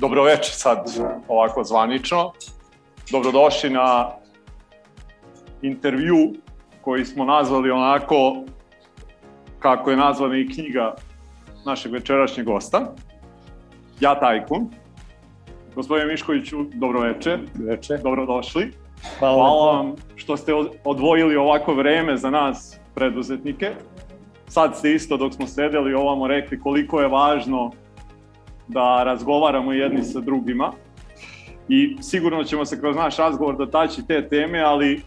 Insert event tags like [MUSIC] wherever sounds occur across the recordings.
Dobroveče sad ovako zvanično. Dobrodošli na intervju koji smo nazvali onako kako je nazvana i knjiga našeg večerašnjeg gosta. Ja Tajkun. Gospodine Miškoviću, dobroveče. Veče. Dobrodošli. Hvala, Hvala vam što ste odvojili ovako vreme za nas, preduzetnike. Sad ste isto dok smo sedeli ovamo rekli koliko je važno da razgovaramo jedni sa drugima i sigurno ćemo se kroz naš razgovor dotaći te teme, ali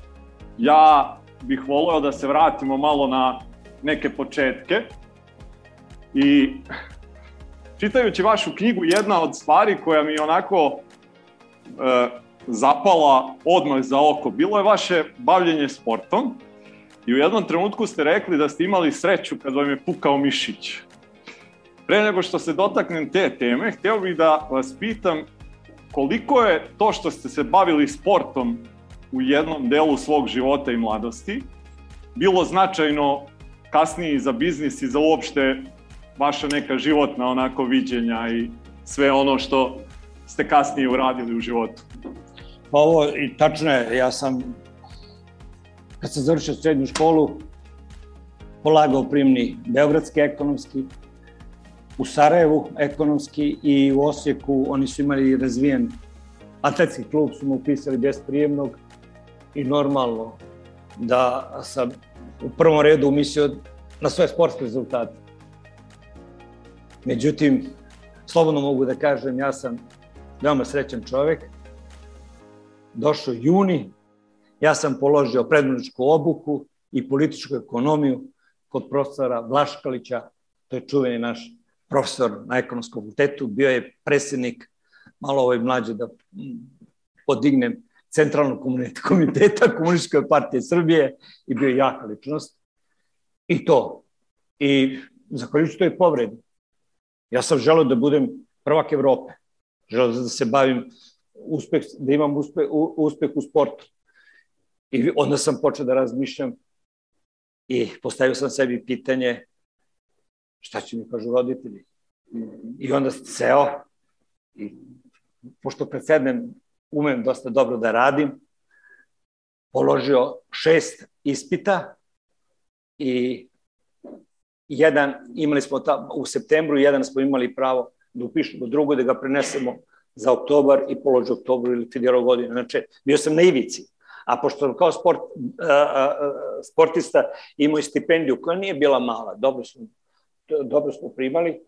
ja bih voleo da se vratimo malo na neke početke i čitajući vašu knjigu jedna od stvari koja mi onako e, zapala odmah za oko bilo je vaše bavljenje sportom i u jednom trenutku ste rekli da ste imali sreću kad vam je pukao mišić. Pre nego što se dotaknem te teme, hteo bih da vas pitam koliko je to što ste se bavili sportom u jednom delu svog života i mladosti bilo značajno kasnije i za biznis i za uopšte vaša neka životna onako viđenja i sve ono što ste kasnije uradili u životu. Pa ovo i tačno je, ja sam kad sam završio srednju školu polagao primni Beogradski ekonomski, u Sarajevu ekonomski i u Osijeku oni su imali razvijen atletski klub, su mu upisali bez prijemnog i normalno da sam u prvom redu umislio na svoje sportske rezultate. Međutim, slobodno mogu da kažem, ja sam veoma srećan čovek. Došao juni, ja sam položio predmoničku obuku i političku ekonomiju kod profesora Vlaškalića, to je čuveni naš profesor na ekonomskom fakultetu, bio je predsjednik, malo ovaj mlađe da podignem, centralnog [LAUGHS] komiteta Komunističke partije Srbije i bio je jaka ličnost. I to. I zahvaljujući toj povredi, ja sam želeo da budem prvak Evrope. Želeo da se bavim uspeh, da imam uspeh, uspeh u sportu. I onda sam počeo da razmišljam i postavio sam sebi pitanje šta će mi kažu roditelji. I onda seo i pošto predsednem umem dosta dobro da radim, položio šest ispita i jedan imali smo ta, u septembru, jedan smo imali pravo da upišemo drugo, da ga prenesemo za oktobar i položio oktobru ili fidjero godine. Znači, bio sam na ivici. A pošto sam kao sport, a, a, sportista imao i stipendiju koja nije bila mala, dobro smo, dobro smo primali,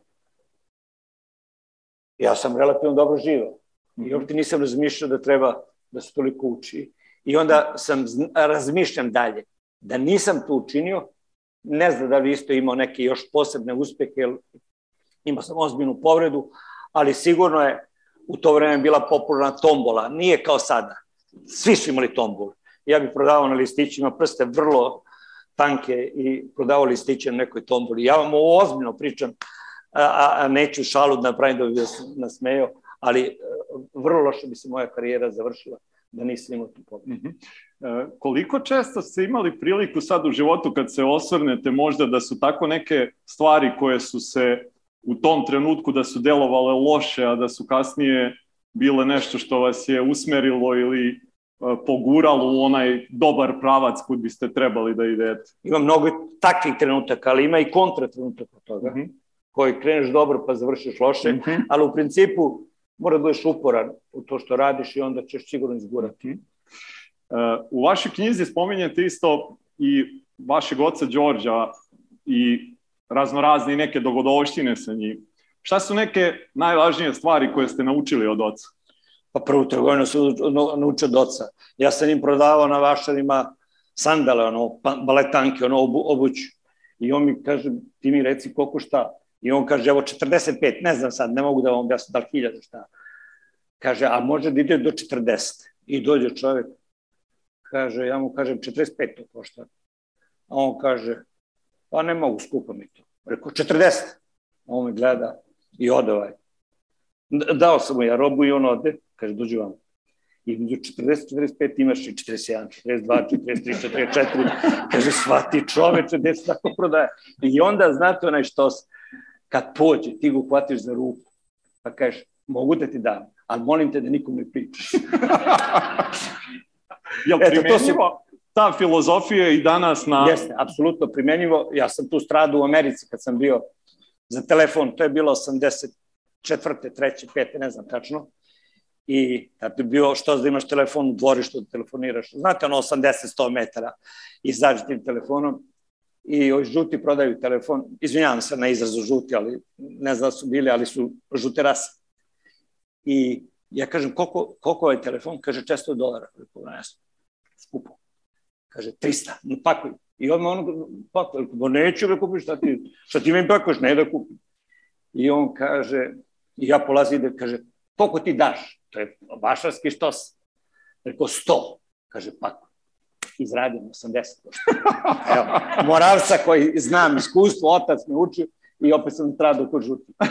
ja sam relativno dobro živao. I mhm. uopšte nisam razmišljao da treba da se toliko uči. I onda sam razmišljam dalje. Da nisam to učinio, ne znam da li isto imao neke još posebne uspehe, jer imao sam ozbiljnu povredu, ali sigurno je u to vreme bila popularna tombola. Nije kao sada. Svi su imali tombolu. Ja bih prodavao na listićima prste vrlo tanke i prodavao listiće na nekoj tomboli. Ja vam ovo ozbiljno pričam, a, a neću šalu da napravim da bi vas nasmeo, ali e, vrlo loše bi se moja karijera završila da nisam imao tu pobjedu. Mm -hmm. e, koliko često ste imali priliku sad u životu kad se osvrnete možda da su tako neke stvari koje su se u tom trenutku da su delovale loše, a da su kasnije bile nešto što vas je usmerilo ili poguralo u onaj dobar pravac kud biste trebali da idete? Ima mnogo takvih trenutaka, ali ima i kontra trenutaka toga, mm -hmm. koji kreneš dobro pa završiš loše, mm -hmm. ali u principu mora da budeš uporan u to što radiš i onda ćeš sigurno izgurati. Uh, u vašoj knjizi spominjete isto i vašeg oca Đorđa i raznorazne neke dogodovštine sa njim. Šta su neke najvažnije stvari koje ste naučili od oca? Pa prvu trgovinu se naučio od oca. Ja sam im prodavao na vašarima sandale, ono, pa, baletanke, ono, obu, obuću. I on mi kaže, ti mi reci koliko šta. I on kaže, evo 45, ne znam sad, ne mogu da vam objasnim, da li hiljada šta. Kaže, a može da ide do 40. I dođe čovek, kaže, ja mu kažem, 45 to košta. A on kaže, pa ne mogu, skupo mi to. Rekao, 40. A on me gleda i ode ovaj. Dao sam mu ja robu i on ode, kaže, dođe vam. I među 40, 45 imaš i 41, 42, 43, 44. Kaže, svati čoveče, gde se tako prodaje. I onda, znate, onaj što kad pođe, ti ga uhvatiš za ruku, pa kažeš, Mogu da ti dam, ali molim te da nikom ne pričaš. [LAUGHS] Jel Eto, to primenjivo ta filozofija i danas na... Jeste, apsolutno primenjivo. Ja sam tu stradao u Americi kad sam bio za telefon, to je bilo 84. treće, pete, ne znam tačno. I tad je bio što da imaš telefon u dvorištu da telefoniraš. Znate, ono 80-100 metara izađe tim telefonom i ovi žuti prodaju telefon. Izvinjavam se na izrazu žuti, ali ne znam da su bili, ali su žute rase. I ja kažem, koliko, koliko je telefon? Kaže, 400 dolara. Rekao, ne skupo. Kaže, 300, no pakuj. I odmah ono, pakuj. Bo neću da kupiš, šta ti, šta ti meni pakuješ, ne da kupim. I on kaže, i ja polazi ide, kaže, koliko ti daš? To je vašarski štos. Rekao, 100. Kaže, pakuj. Izradim 80 Evo, moravca koji znam iskustvo, otac me učio i opet sam tradu kod žuti. [LAUGHS]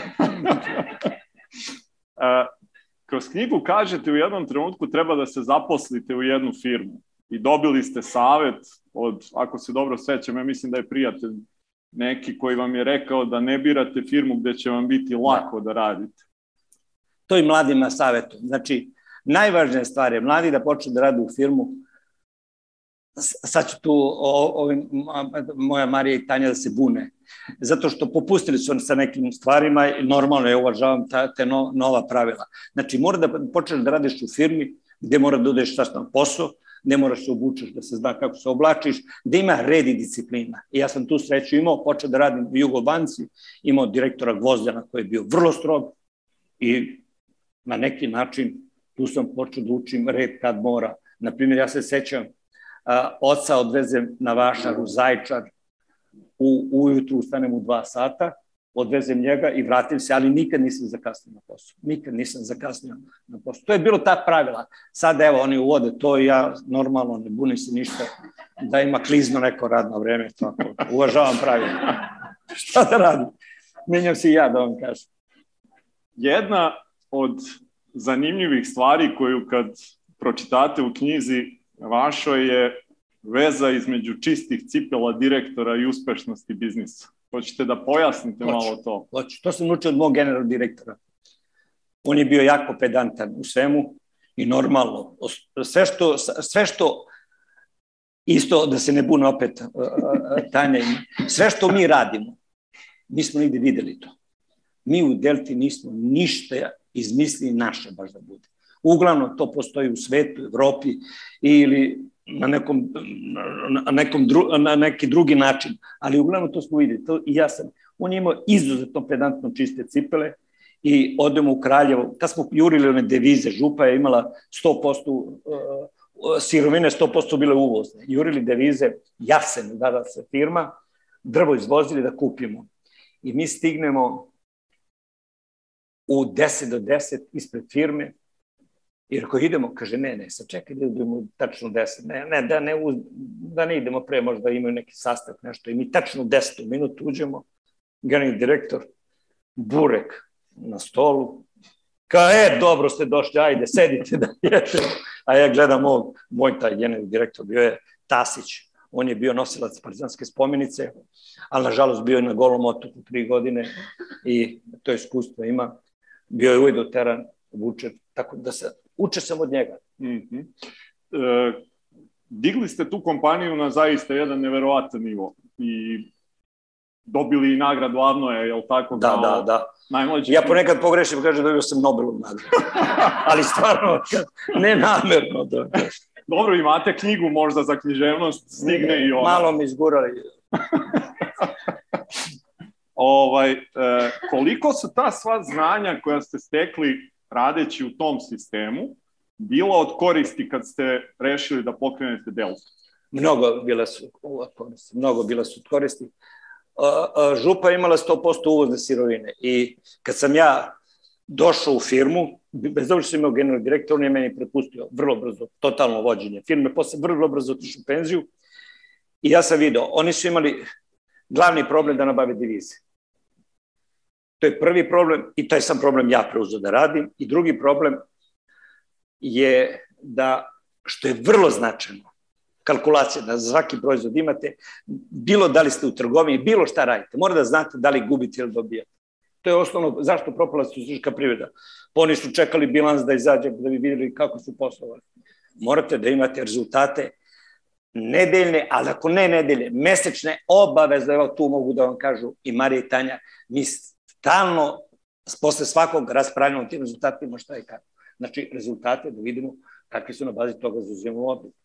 kroz knjigu kažete u jednom trenutku treba da se zaposlite u jednu firmu i dobili ste savet od, ako se dobro sećam, ja mislim da je prijatelj neki koji vam je rekao da ne birate firmu gde će vam biti lako da, da radite. To i mladima savetu. Znači, najvažnija stvar je mladi da počnu da rade u firmu sad ću tu o, ovim, moja Marija i Tanja da se bune, zato što popustili su sa nekim stvarima i normalno ja uvažavam ta, te no, nova pravila. Znači, mora da počneš da radiš u firmi gde mora da udeš na posao, ne moraš se obučeš da se zna kako se oblačiš, da ima red i disciplina. I ja sam tu sreću imao, počeo da radim u Jugobanci, imao direktora Gvozdana koji je bio vrlo strog i na neki način tu sam počeo da učim red kad mora. Naprimjer, ja se sećam, a, oca odvezem na Vašar u Zajčar, u, ujutru ustanem u dva sata, odvezem njega i vratim se, ali nikad nisam zakasnio na posao. Nikad nisam zakasnio na posao. To je bilo ta pravila. Sad evo oni uvode to i ja normalno ne bunim se ništa da ima klizno neko radno vreme. Tako. Uvažavam pravila. [LAUGHS] Šta da radim? Menjam se i ja da vam kažem. Jedna od zanimljivih stvari koju kad pročitate u knjizi vašoj je veza između čistih cipela direktora i uspešnosti biznisa. Hoćete da pojasnite Hoću. malo to? Hoću. To sam učio od mog generalnog direktora. On je bio jako pedantan u svemu i normalno. Sve što, sve što isto da se ne bune opet Tanja, sve što mi radimo, mi smo nigde videli to. Mi u Delti nismo ništa izmislili naše baš da bude. Uglavnom to postoji u svetu, Evropi ili na nekom, na, nekom dru, na neki drugi način, ali uglavnom to smo videli, to i ja sam. On je imao izuzetno pedantno čiste cipele i odemo u Kraljevo, kad smo jurili one devize, župa je imala 100% uh, sirovine 100% bile uvozne. Jurili devize, jasen, da se firma, drvo izvozili da kupimo. I mi stignemo u 10 do 10 ispred firme, Jer ako idemo, kaže, ne, ne, sad čekaj da idemo tačno 10, ne, ne, da ne, da ne idemo pre, možda imaju neki sastav, nešto, i mi tačno 10 minuta uđemo, generalni direktor, burek na stolu, kao, e, dobro ste došli, ajde, sedite da jete. A ja gledam ovog, moj taj generalni direktor bio je Tasić, on je bio nosilac partizanske spomenice, ali nažalost bio je na golom otoku tri godine i to iskustvo ima. Bio je uvijek doteran, obučen, tako da se uče sam od njega. Mm -hmm. e, digli ste tu kompaniju na zaista jedan neverovatan nivo i dobili i nagradu Avnoje, je li tako? Da, da, da. Najmlađi... Ja ponekad pogrešim, kaže dobio sam Nobelovu nagradu. [LAUGHS] Ali stvarno, ne namerno. Da. Dobro, imate knjigu možda za književnost, stigne i ona. Malo mi izgurali. [LAUGHS] ovaj, e, koliko su ta sva znanja koja ste stekli radeći u tom sistemu bila od koristi kad ste rešili da pokrenete Delta? Mnogo bile su koristi. Mnogo bile su koristi. Župa je imala 100% uvozne sirovine i kad sam ja došao u firmu, bez obzira što imao generalni direktor, on je meni prepustio vrlo brzo, totalno vođenje firme, posle vrlo brzo otišu penziju i ja sam video, oni su imali glavni problem da nabave divize. To je prvi problem i taj sam problem ja preuzeo da radim. I drugi problem je da, što je vrlo značajno, kalkulacija da za svaki proizvod imate, bilo da li ste u trgovini, bilo šta radite, mora da znate da li gubite ili dobijate. To je osnovno zašto propala statistička privreda. Oni su čekali bilans da izađe da bi videli kako su poslovali. Morate da imate rezultate nedeljne, ali ako ne nedelje, mesečne obaveze, evo tu mogu da vam kažu i Marija i Tanja, mi stalno posle svakog raspravljamo o tim rezultatima šta je kako. Znači, rezultate da vidimo kakvi su na bazi toga zauzimamo odluku.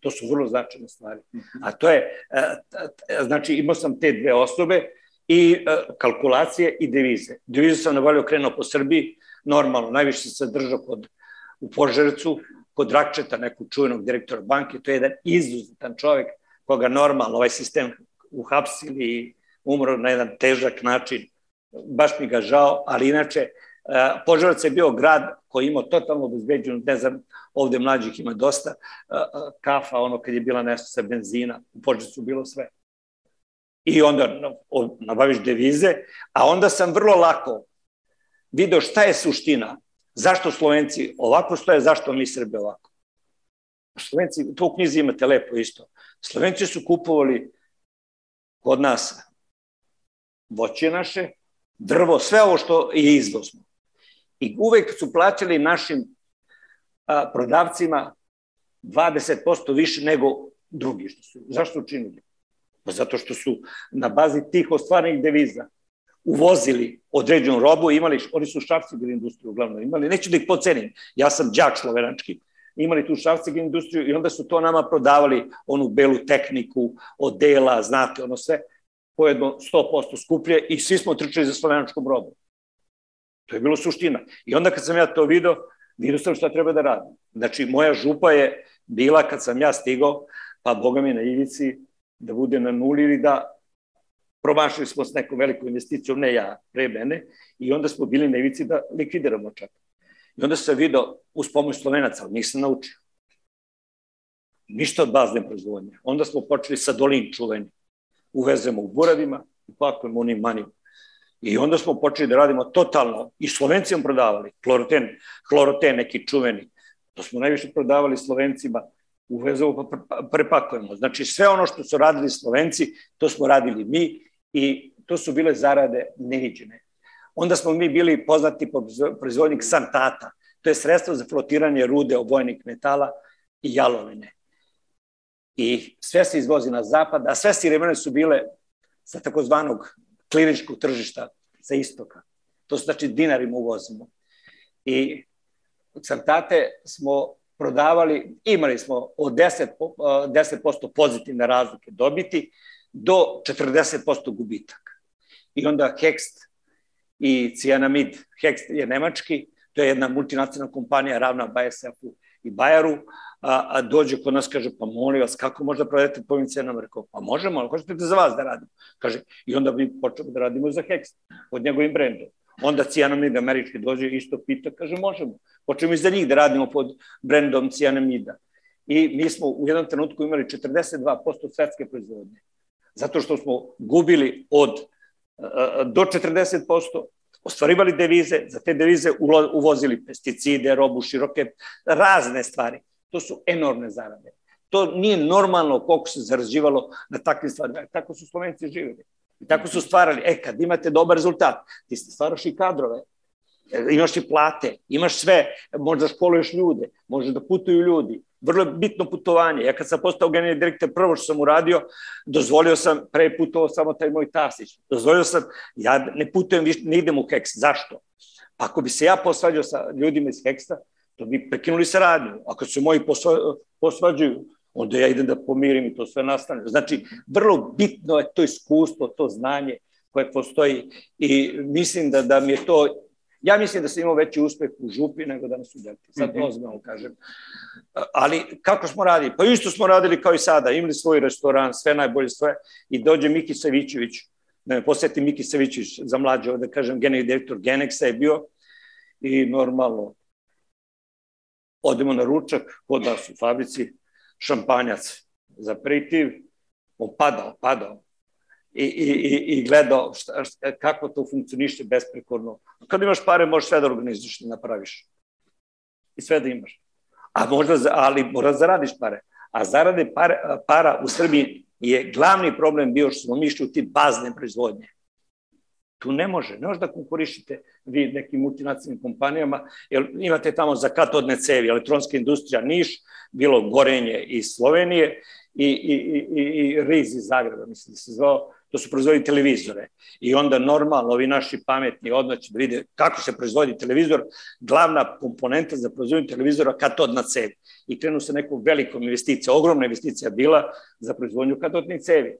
To su vrlo značajne stvari. A to je, e, znači imao sam te dve osobe i e, kalkulacije i devize. Devize sam navalio krenuo po Srbiji, normalno, najviše se držao kod, u Požarcu, kod Rakčeta, nekog čuvenog direktora banke, to je jedan izuzetan čovek koga normalno ovaj sistem uhapsili i umro na jedan težak način. Baš mi ga žao, ali inače e, Požarac je bio grad koji imao totalno obezbeđenu, ne znam, ovde mlađih ima dosta, e, e, kafa, ono kad je bila nešto sa benzina, u Požarcu bilo sve. I onda nabaviš devize, a onda sam vrlo lako video šta je suština Zašto Slovenci ovako stoje, zašto mi Srbi ovako? Slovenci, to u knjizi imate lepo isto. Slovenci su kupovali kod nas voće naše, drvo, sve ovo što je izvozno. I uvek su plaćali našim a, prodavcima 20% više nego drugi. Što su. Zašto učinili? Pa zato što su na bazi tih ostvarnih deviza uvozili određenu robu, imali, oni su šafciger industriju uglavnom imali, neću da ih pocenim, ja sam džak slovenački, imali tu šafciger industriju i onda su to nama prodavali, onu belu tehniku, odela, znate, ono sve, pojedno 100% skuplje i svi smo trčali za slovenačkom robom. To je bilo suština. I onda kad sam ja to video, vidio sam šta treba da radim. Znači, moja župa je bila kad sam ja stigao, pa boga mi na ivici, da bude na nuli ili da promašili smo s nekom velikom investicijom, ne ja, pre mene, i onda smo bili na ivici da likvidiramo čak. I onda sam video uz pomoć slovenaca, ali nisam naučio. Ništa od bazne proizvodnje. Onda smo počeli sa dolin čuveni. Uvezemo u buravima, upakujemo onim manima. I onda smo počeli da radimo totalno, i Slovencijom prodavali, kloroten, kloroten neki čuveni. To smo najviše prodavali Slovencima, uvezemo pa prepakujemo. Znači sve ono što su radili Slovenci, to smo radili mi i to su bile zarade neviđene. Onda smo mi bili poznati po proizvodnik santata, to je sredstvo za flotiranje rude obojnih metala i jalovine. I sve se izvozi na zapad, a sve sirevene su bile sa takozvanog kliničkog tržišta sa istoka. To su znači dinarima uvozimo. I santate smo prodavali, imali smo od 10%, 10 pozitivne razlike dobiti, do 40% gubitaka. I onda Hext i Cianamid, Hext je nemački, to je jedna multinacionalna kompanija ravna BASF-u i Bajaru, a, a dođe kod nas, kaže, pa molim vas, kako možda prodajete po ovim cenama? Rekao, pa možemo, ali hoćete da za vas da radimo? Kaže, i onda mi počemo da radimo za Hext, pod njegovim brendom. Onda Cianamid američki dođe isto pita, kaže, možemo. Počnemo i za njih da radimo pod brendom Cianamida. I mi smo u jednom trenutku imali 42% svetske proizvodnje zato što smo gubili od do 40%, ostvarivali devize, za te devize uvozili pesticide, robu, široke, razne stvari. To su enormne zarade. To nije normalno koliko se zarađivalo na takvim stvarima. Tako su Slovenci živjeli. I tako su stvarali. E, kad imate dobar rezultat, ti stvaraš i kadrove, imaš i plate, imaš sve, možda školuješ ljude, možeš da putuju ljudi, vrlo bitno putovanje. Ja kad sam postao generalni direktor, prvo što sam uradio, dozvolio sam, pre putovao samo taj moj Tasić, dozvolio sam, ja ne putujem, ne idem u Heks. Zašto? Pa ako bi se ja posvađao sa ljudima iz Heksta, to bi prekinuli saradnju. Ako se moji posvađaju, onda ja idem da pomirim i to sve nastane. Znači, vrlo bitno je to iskustvo, to znanje koje postoji i mislim da, da mi je to Ja mislim da sam imao veći uspeh u župi nego danas u Delti. Sad mhm. ozbiljno kažem. Ali kako smo radili? Pa isto smo radili kao i sada. Imali svoj restoran, sve najbolje sve. I dođe Miki Savićević, da me poseti Miki Savićević za mlađe, da kažem, generalni direktor Genexa je bio. I normalno, odemo na ručak, kod nas u fabrici, šampanjac za pritiv, on padao, padao i, i, i gledao šta, šta, kako to funkcioniše besprekorno. Kad imaš pare, možeš sve da organizuješ i napraviš. I sve da imaš. A možda, ali moraš da zaradiš pare. A zarade pare, para u Srbiji je glavni problem bio što smo mišli u ti bazne proizvodnje. Tu ne može, ne može da konkurišite vi nekim multinacionalnim kompanijama, jer imate tamo za katodne cevi, elektronska industrija Niš, bilo Gorenje iz Slovenije i, i, i, i Riz iz Zagreba, mislim da se zvao, to su proizvodi televizore. I onda normalno ovi naši pametni odnoći da vide kako se proizvodi televizor, glavna komponenta za proizvodnju televizora katodna cev. I krenu se nekom velikom investicija, ogromna investicija bila za proizvodnju katodnih cevi.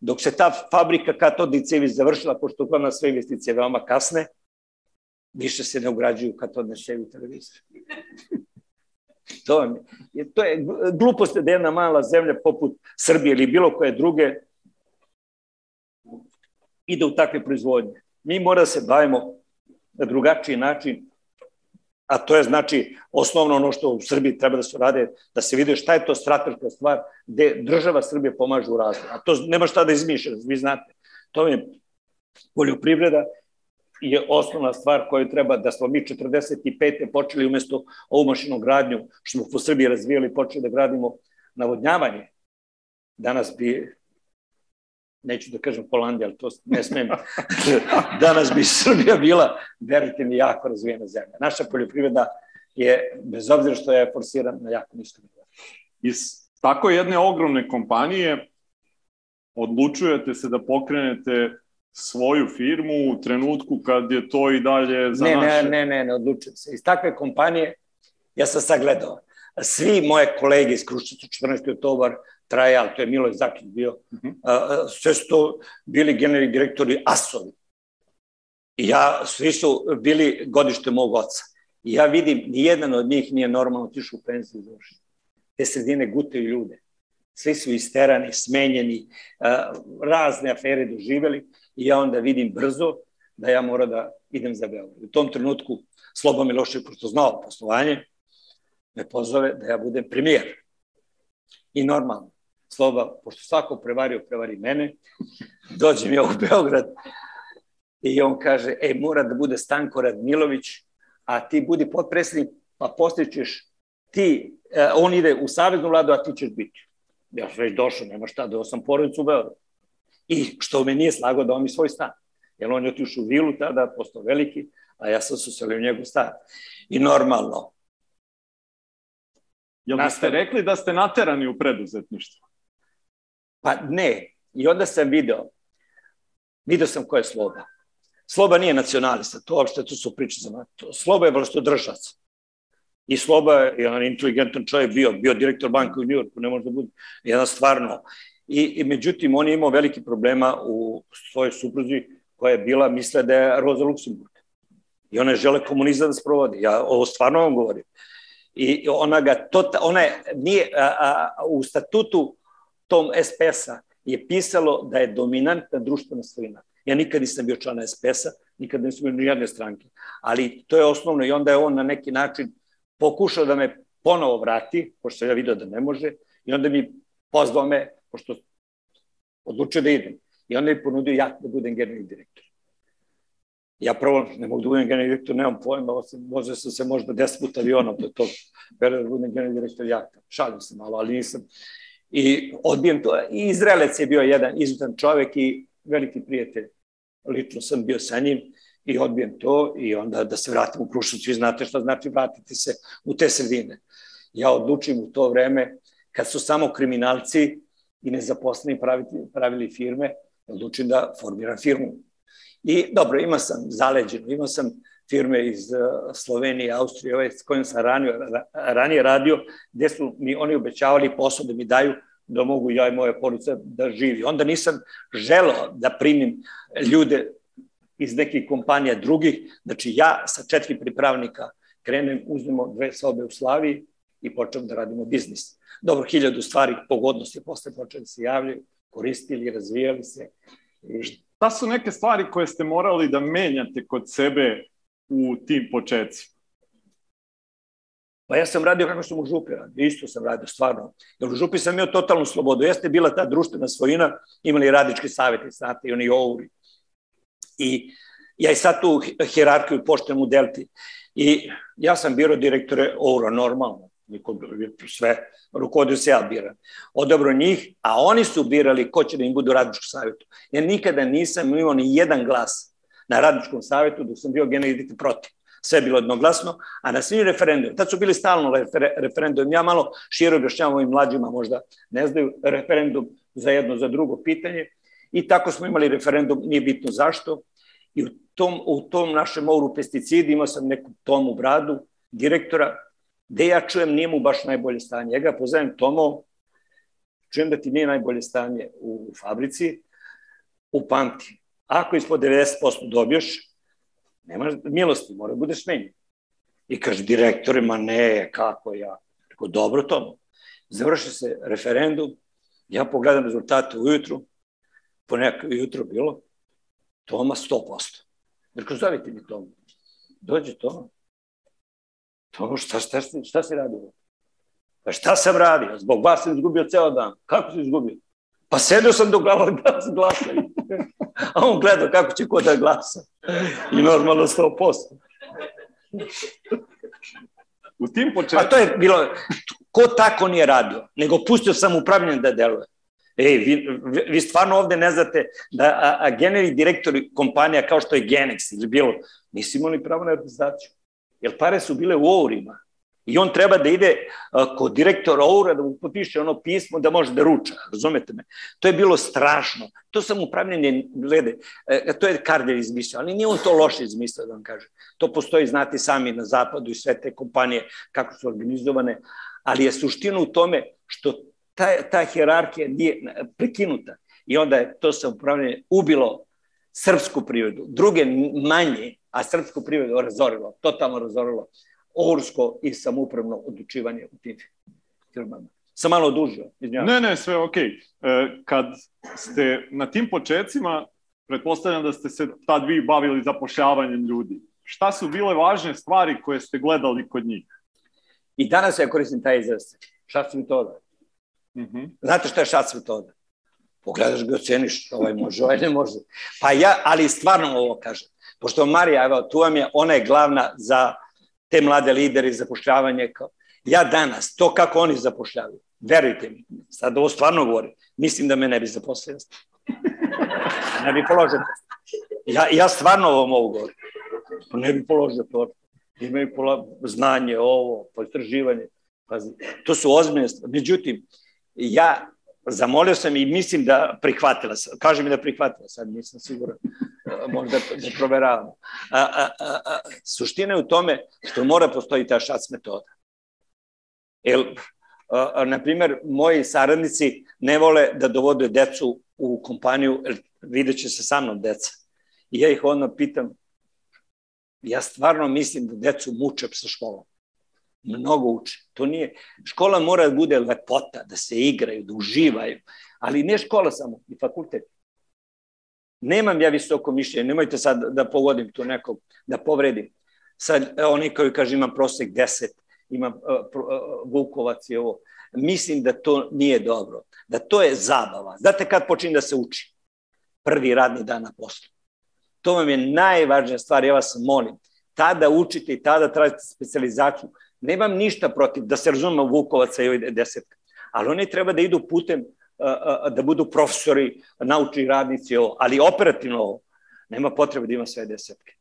Dok se ta fabrika katodnih cevi završila, pošto uglavnom sve investicije veoma kasne, više se ne ugrađuju katodne cevi u televizor. [LAUGHS] to, je, to je glupost da jedna mala zemlja poput Srbije ili bilo koje druge ide u takve proizvodnje. Mi mora da se bavimo na drugačiji način, a to je znači osnovno ono što u Srbiji treba da se rade, da se vide šta je to strateška stvar gde država Srbije pomaže u razvoju. A to nema šta da izmišlja, vi znate. To je poljoprivreda je osnovna stvar koju treba da smo mi 45. počeli umesto ovu mašinu gradnju, što smo po Srbiji razvijali, počeli da gradimo navodnjavanje. Danas bi neću da kažem Holandija, ali to ne smem, [LAUGHS] danas bi Srbija bila, verite mi, jako razvijena zemlja. Naša poljoprivreda je, bez obzira što je forsiran, na jako nisko nivou. Iz tako jedne ogromne kompanije odlučujete se da pokrenete svoju firmu u trenutku kad je to i dalje za ne, naše... Ne, ne, ne, ne odlučujem se. Iz takve kompanije ja sam sagledao. Svi moje kolege iz Kruščica 14. oktobar, Trajal, to je Milo Zakić bio, uh -huh. a, sve su to bili generalni direktori ASOVI. I ja, svi su bili godište mog oca. I ja vidim, nijedan od njih nije normalno otišao u penziju završiti. Te sredine gutaju ljude. Svi su isterani, smenjeni, a, razne afere doživeli i ja onda vidim brzo da ja moram da idem za Beograd. U tom trenutku Slobo Milošević, pošto znao poslovanje, me pozove da ja budem premijer. I normalno, Sloba, pošto svako prevario, prevari mene, dođem ja u Beograd i on kaže, e, mora da bude Stanko Radmilović, a ti budi potpredsjednik, pa postićeš ti, eh, on ide u saveznu vladu, a ti ćeš biti. Ja sam već došao, nema šta, da sam porodicu u Beogradu. I što me nije slago da on mi svoj stan. Jer on je otišao u vilu tada, postao veliki, a ja sam se uselio u njegov stan. I normalno. Jel biste rekli da ste naterani u preduzetništvu? Pa ne. I onda sam video, video sam ko je Sloba. Sloba nije nacionalista, to uopšte to su priče za to. Sloba je vlastodržac. I Sloba je jedan inteligentan čovjek bio, bio direktor banke u Njujorku, ne može da bude jedan stvarno. I, I međutim, on je imao veliki problema u svojoj supruzi koja je bila, misle da je Roza Luksemburg. I ona je žele komunizam da sprovodi. Ja ovo stvarno vam govorim. I ona ga, to, ona je, nije, a, a, u statutu tom SPS-a je pisalo da je dominantna društvena svojina. Ja nikad nisam bio član SPS-a, nikad nisam bio ni jedne stranke. Ali to je osnovno i onda je on na neki način pokušao da me ponovo vrati, pošto ja video da ne može, i onda mi pozvao me, pošto odlučio da idem. I onda mi ponudio ja da budem generalni direktor. Ja prvo ne mogu da budem generalni direktor, nemam pojma, može sam se možda deset puta avionom do tog perioda da budem generalni direktor jahta. Šalim se malo, ali nisam. I odbijem to. I Izraelec je bio jedan izutan čovek i veliki prijatelj. Lično sam bio sa njim i odbijem to i onda da se vratim u Krušovac. Vi znate šta znači vratiti se u te sredine. Ja odlučim u to vreme kad su samo kriminalci i nezaposleni praviti, pravili firme, odlučim da formiram firmu. I dobro, ima sam zaleđeno, imao sam firme iz uh, Slovenije, Austrije, ove s kojim sam ranio, ranije radio, gde su mi oni obećavali posao da mi daju da mogu ja i moja porodica da živi. Onda nisam želeo da primim ljude iz nekih kompanija drugih, znači ja sa četiri pripravnika krenem, uzmemo dve sobe u Slaviji i počnem da radimo biznis. Dobro, hiljadu stvari pogodnosti posle počeli da se javljaju, koristili, razvijali se. I... Šta su neke stvari koje ste morali da menjate kod sebe u tim početcima? Pa ja sam radio kako sam u Župi radio, isto sam radio, stvarno. Jer u Župi sam imao totalnu slobodu. Jeste bila ta društvena svojina, imali radički savjeti, znate, i oni ouri. I ja i sad tu hjerarhiju poštem u Delti. I ja sam biro direktore oura, normalno. Niko, sve, rukovodio se ja biram. Odabro njih, a oni su birali ko će da im budu radičku savjetu. Ja nikada nisam imao ni jedan glas na radničkom savjetu dok sam bio generalni protiv. Sve je bilo jednoglasno, a na svim referendumima, tad su bili stalno refer, referendum, ja malo širo objašnjavam ovim mlađima, možda ne znaju, referendum za jedno, za drugo pitanje, i tako smo imali referendum, nije bitno zašto, i u tom, u tom našem moru pesticidi imao sam neku Tomu Bradu, direktora, gde ja čujem nije mu baš najbolje stanje. Ja ga pozovem Tomo, čujem da ti nije najbolje stanje u fabrici, upamti. Ako ispod 90% dobiješ, nema milosti, mora da budeš smenjen. I kaže, direktore, ma ne, kako ja. Tako, dobro to. Završi se referendum, ja pogledam rezultate ujutru, po nekako jutro bilo, Toma 100%. Rekao, zovite mi Toma. Dođe Toma. Toma, šta, šta, šta, šta si radio? Pa šta sam radio? Zbog vas sam izgubio ceo dan. Kako si izgubio? Pa sedio sam do glava da glasaju. [LAUGHS] A on gledao kako će ko da glasa. I normalno 100%. U tim početku... A to je bilo, ko tako nije radio, nego pustio sam upravljanje da deluje. Ej, vi, vi stvarno ovde ne znate da a, a generalni direktori kompanija kao što je Genex ili bilo, nisu imali pravo na reprezentaciju. Jer pare su bile u ourima. I on treba da ide uh, kod direktora Oura da mu potpiše ono pismo da može da ruča, razumete me? To je bilo strašno. To sam upravljanje, glede, uh, to je Kardelj izmislio, ali nije on to loše izmislio, da vam kažem. To postoji, znati sami na zapadu i sve te kompanije, kako su organizovane, ali je suština u tome što ta, ta hjerarhija nije prekinuta. I onda je to upravljanje ubilo srpsku privredu, druge manje, a srpsku privredu razorilo, totalno razorilo oursko i samoupravno odlučivanje u tim firmama. Sam malo odužio, izvinjavam. Ne, ne, sve okej. Okay. E, kad ste na tim početcima, pretpostavljam da ste se tad vi bavili zapošljavanjem ljudi. Šta su bile važne stvari koje ste gledali kod njih? I danas ja koristim taj izraz. Šac metoda. Mm -hmm. Znate šta je šac metoda? Pogledaš ga, oceniš, ovaj može, ovaj ne može. Pa ja, ali stvarno ovo kažem. Pošto Marija, evo, tu vam je, ona je glavna za te mlade lidere i zapošljavanje. Kao. Ja danas, to kako oni zapošljavaju, verujte mi, sad ovo stvarno govorim, mislim da me ne bi zaposlio. ne bi položio Ja, ja stvarno ovo mogu govorim. Pa ne bi položio to. Imaju pola, znanje, ovo, poistraživanje. Pazi, to su ozbiljne stvari. Međutim, ja zamolio sam i mislim da prihvatila. Kaže mi da prihvatila, sad nisam siguran. Možda da proveravamo. A, a, a, a, suština je u tome što mora postoji ta šac metoda. Jer, na primjer, moji saradnici ne vole da dovode decu u kompaniju, jer se sa mnom deca. I ja ih onda pitam, ja stvarno mislim da decu muče sa školom mnogo uče. To nije, škola mora da bude lepota, da se igraju, da uživaju, ali ne škola samo, i fakultet. Nemam ja visoko mišljenje, nemojte sad da pogodim tu nekog, da povredim. Sad, oni koji kaže imam prosek 10, imam uh, uh, Vukovac i ovo. Mislim da to nije dobro, da to je zabava. Znate kad počinje da se uči? Prvi radni dan na poslu. To vam je najvažnija stvar, ja vas molim. Tada učite i tada tražite specializaciju Nemam ništa protiv, da se razumemo Vukovaca i desetka, ali oni treba da idu putem da budu profesori, naučni radnici, ali operativno ovo. Nema potrebe da ima sve desetke.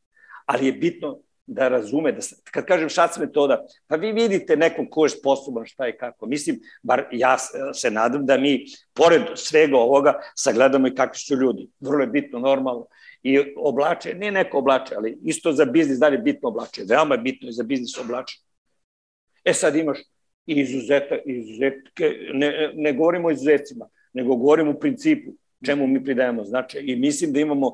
Ali je bitno da razume, da, kad kažem šac metoda, pa vi vidite nekog ko je sposoban šta i kako. Mislim, bar ja se nadam da mi, pored svega ovoga, sagledamo i kakvi su ljudi. Vrlo je bitno, normalno. I oblače, ne neko oblače, ali isto za biznis dalje bitno oblače. Veoma je bitno i za biznis oblače. E sad imaš izuzeta, izuzetke, ne, ne govorimo o izuzetcima, nego govorimo u principu čemu mi pridajemo značaj. I mislim da imamo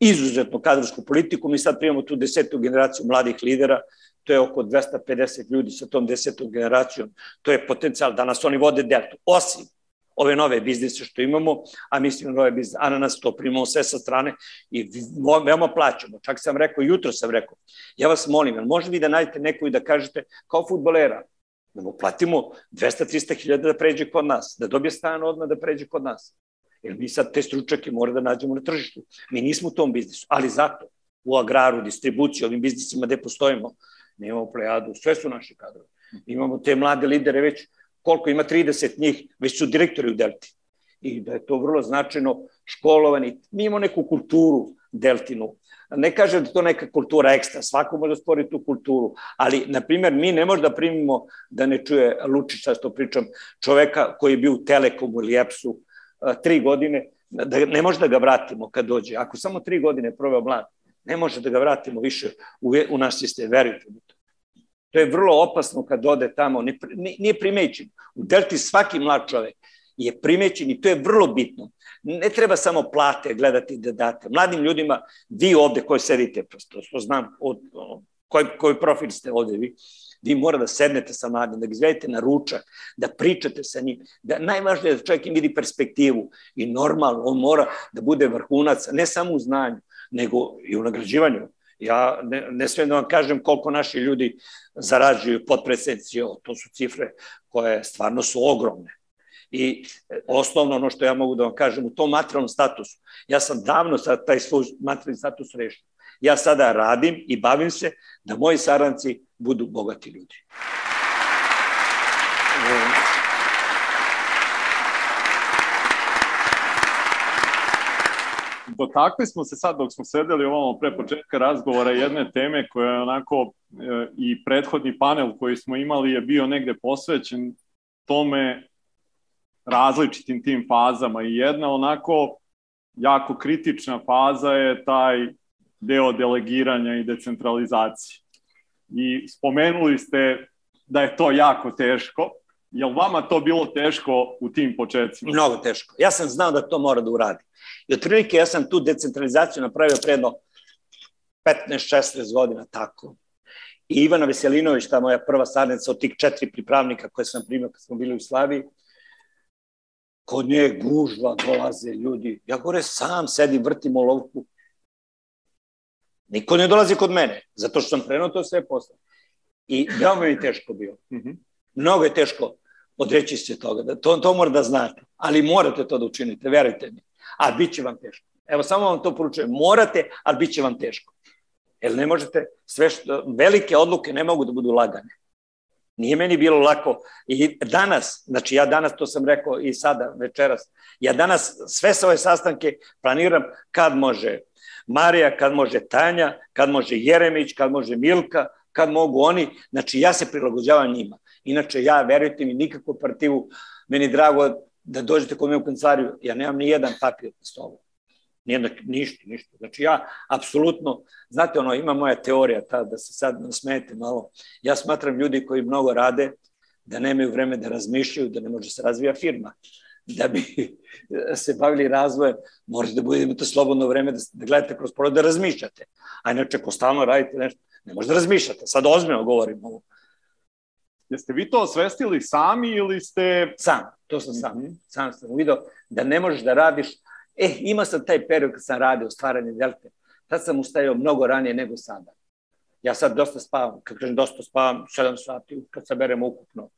izuzetno kadrovsku politiku. Mi sad primamo tu desetu generaciju mladih lidera, to je oko 250 ljudi sa tom desetom generacijom. To je potencijal da nas oni vode deltu. Osim ove nove biznise što imamo, a mislim nove biznise, ananas to primamo sve sa strane i veoma plaćamo. Čak sam rekao, jutro sam rekao, ja vas molim, može vi da najdete neku i da kažete, kao futbolera, da mu platimo 200-300 hiljada da pređe kod nas, da dobije stan odmah da pređe kod nas. Jer mi sad te stručake mora da nađemo na tržištu. Mi nismo u tom biznisu, ali zato u agraru, distribuciji, ovim biznisima gde postojimo, nemamo plejadu, sve su naši kadrovi. Imamo te mlade lidere već koliko ima 30 njih, već su direktori u Delti. I da je to vrlo značajno školovani. Mi imamo neku kulturu Deltinu. Ne kažem da to neka kultura ekstra, svako može da stvori tu kulturu, ali, na primjer, mi ne možemo da primimo da ne čuje Lučića, što pričam, čoveka koji je bio u Telekomu ili EPS-u tri godine, da ne može da ga vratimo kad dođe. Ako samo tri godine proveo mlad, ne može da ga vratimo više u, u naš sistem, verujte mi to. To je vrlo opasno kad ode tamo, nije primećen. U Delti svaki mlad čovek je primećen i to je vrlo bitno. Ne treba samo plate gledati da date. Mladim ljudima, vi ovde koji sedite, prosto, to znam od, koji, koji profil ste ovde vi, vi mora da sednete sa mladim, da ga izvedete na ručak, da pričate sa njim. Da, najvažnije je da čovjek im vidi perspektivu i normalno, on mora da bude vrhunac, ne samo u znanju, nego i u nagrađivanju. Ja ne, ne smijem da vam kažem koliko naši ljudi zarađuju podpredsednici, to su cifre koje stvarno su ogromne. I osnovno ono što ja mogu da vam kažem u tom materijalnom statusu, ja sam davno sad taj svoj materijalni status rešio. Ja sada radim i bavim se da moji saranci budu bogati ljudi. Dotakli smo se sad dok smo sedeli ovamo pre početka razgovora jedne teme koja je onako e, i prethodni panel koji smo imali je bio negde posvećen tome različitim tim fazama i jedna onako jako kritična faza je taj deo delegiranja i decentralizacije. I spomenuli ste da je to jako teško. Je li vama to bilo teško u tim početcima? Mnogo teško. Ja sam znao da to mora da uradi. I otprilike ja sam tu decentralizaciju napravio predno 15-16 godina tako. I Ivana Veselinović, ta moja prva sadnica od tih četiri pripravnika koje sam primio kad smo bili u Slaviji, kod nje gužva, dolaze ljudi. Ja gore sam sedim, vrtim olovku. Niko ne dolazi kod mene, zato što sam prenuo to sve posle. I veoma mi teško bio. Mm -hmm. Mnogo je teško odreći se toga. Da, to, to mora da znate. Ali morate to da učinite, verujte mi. A bit će vam teško. Evo, samo vam to poručujem. Morate, ali bit će vam teško. Jer ne možete, sve što, velike odluke ne mogu da budu lagane. Nije meni bilo lako. I danas, znači ja danas, to sam rekao i sada, večeras, ja danas sve svoje sastanke planiram kad može Marija, kad može Tanja, kad može Jeremić, kad može Milka, kad mogu oni. Znači ja se prilagođavam njima. Inače, ja, verujte mi, nikakvu partivu, meni drago da dođete kod me u kancelariju, ja nemam ni jedan papir na stolu. Nijedno, ništa, ništa. Znači ja, apsolutno, znate ono, ima moja teorija ta, da se sad nasmejete malo. Ja smatram ljudi koji mnogo rade, da nemaju vreme da razmišljaju, da ne može se razvija firma. Da bi [LAUGHS] se bavili razvojem, morate da budete imate slobodno vreme da, da gledate kroz porod, da razmišljate. A inače, ko stalno radite nešto, ne možete da razmišljate. Sad ozbiljno govorim ovo. Jeste vi to osvestili sami ili ste... Sam, to sam sam. Mm -hmm. Sam sam vidio da ne možeš da radiš E, imao sam taj period kad sam radio stvaranje delte. Tad sam ustajao mnogo ranije nego sada. Ja sad dosta spavam, kad kažem dosta spavam, 7 sati kad saberemo ukupno.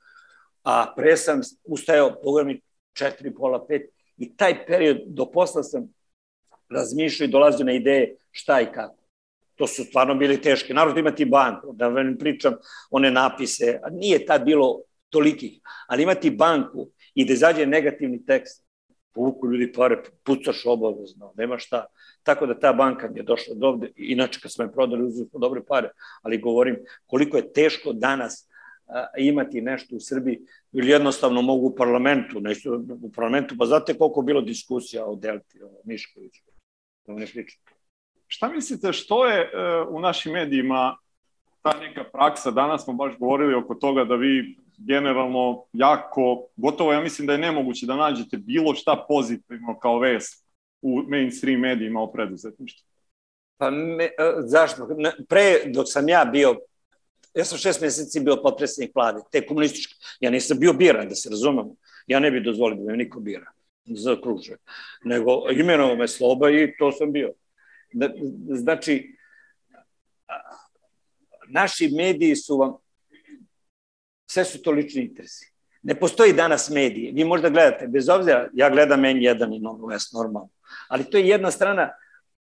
A pre sam ustajao, pogledam mi, 4, pola, 5. I taj period do posla sam razmišljao i dolazio na ideje šta i kako. To su stvarno bili teške. Naravno imati banku, da vam pričam one napise, nije tad bilo tolikih, ali imati banku i da izađe negativni tekst, povuku ljudi pare, pucaš obavezno, nema šta. Tako da ta banka mi je došla do ovde, inače kad smo je prodali uzeli smo dobre pare, ali govorim koliko je teško danas imati nešto u Srbiji, ili jednostavno mogu u parlamentu, nešto u parlamentu, pa znate koliko bilo diskusija o Delti, o Miškoviću, da ne pričam. Šta mislite, što je e, u našim medijima ta neka praksa, danas smo baš govorili oko toga da vi generalno jako, gotovo ja mislim da je nemoguće da nađete bilo šta pozitivno kao vest u mainstream medijima o preduzetništvu. Pa me, e, zašto? Pre, dok sam ja bio, ja sam šest meseci bio potpredsjednik vlade, te komunističke, ja nisam bio biran, da se razumemo, ja ne bih dozvolio da me niko bira za kruže, nego imenovao me Sloba i to sam bio. Znači, naši mediji su vam sve su to lični interesi. Ne postoji danas medije. Vi možda gledate, bez obzira, ja gledam N1 i Novo West normalno, ali to je jedna strana,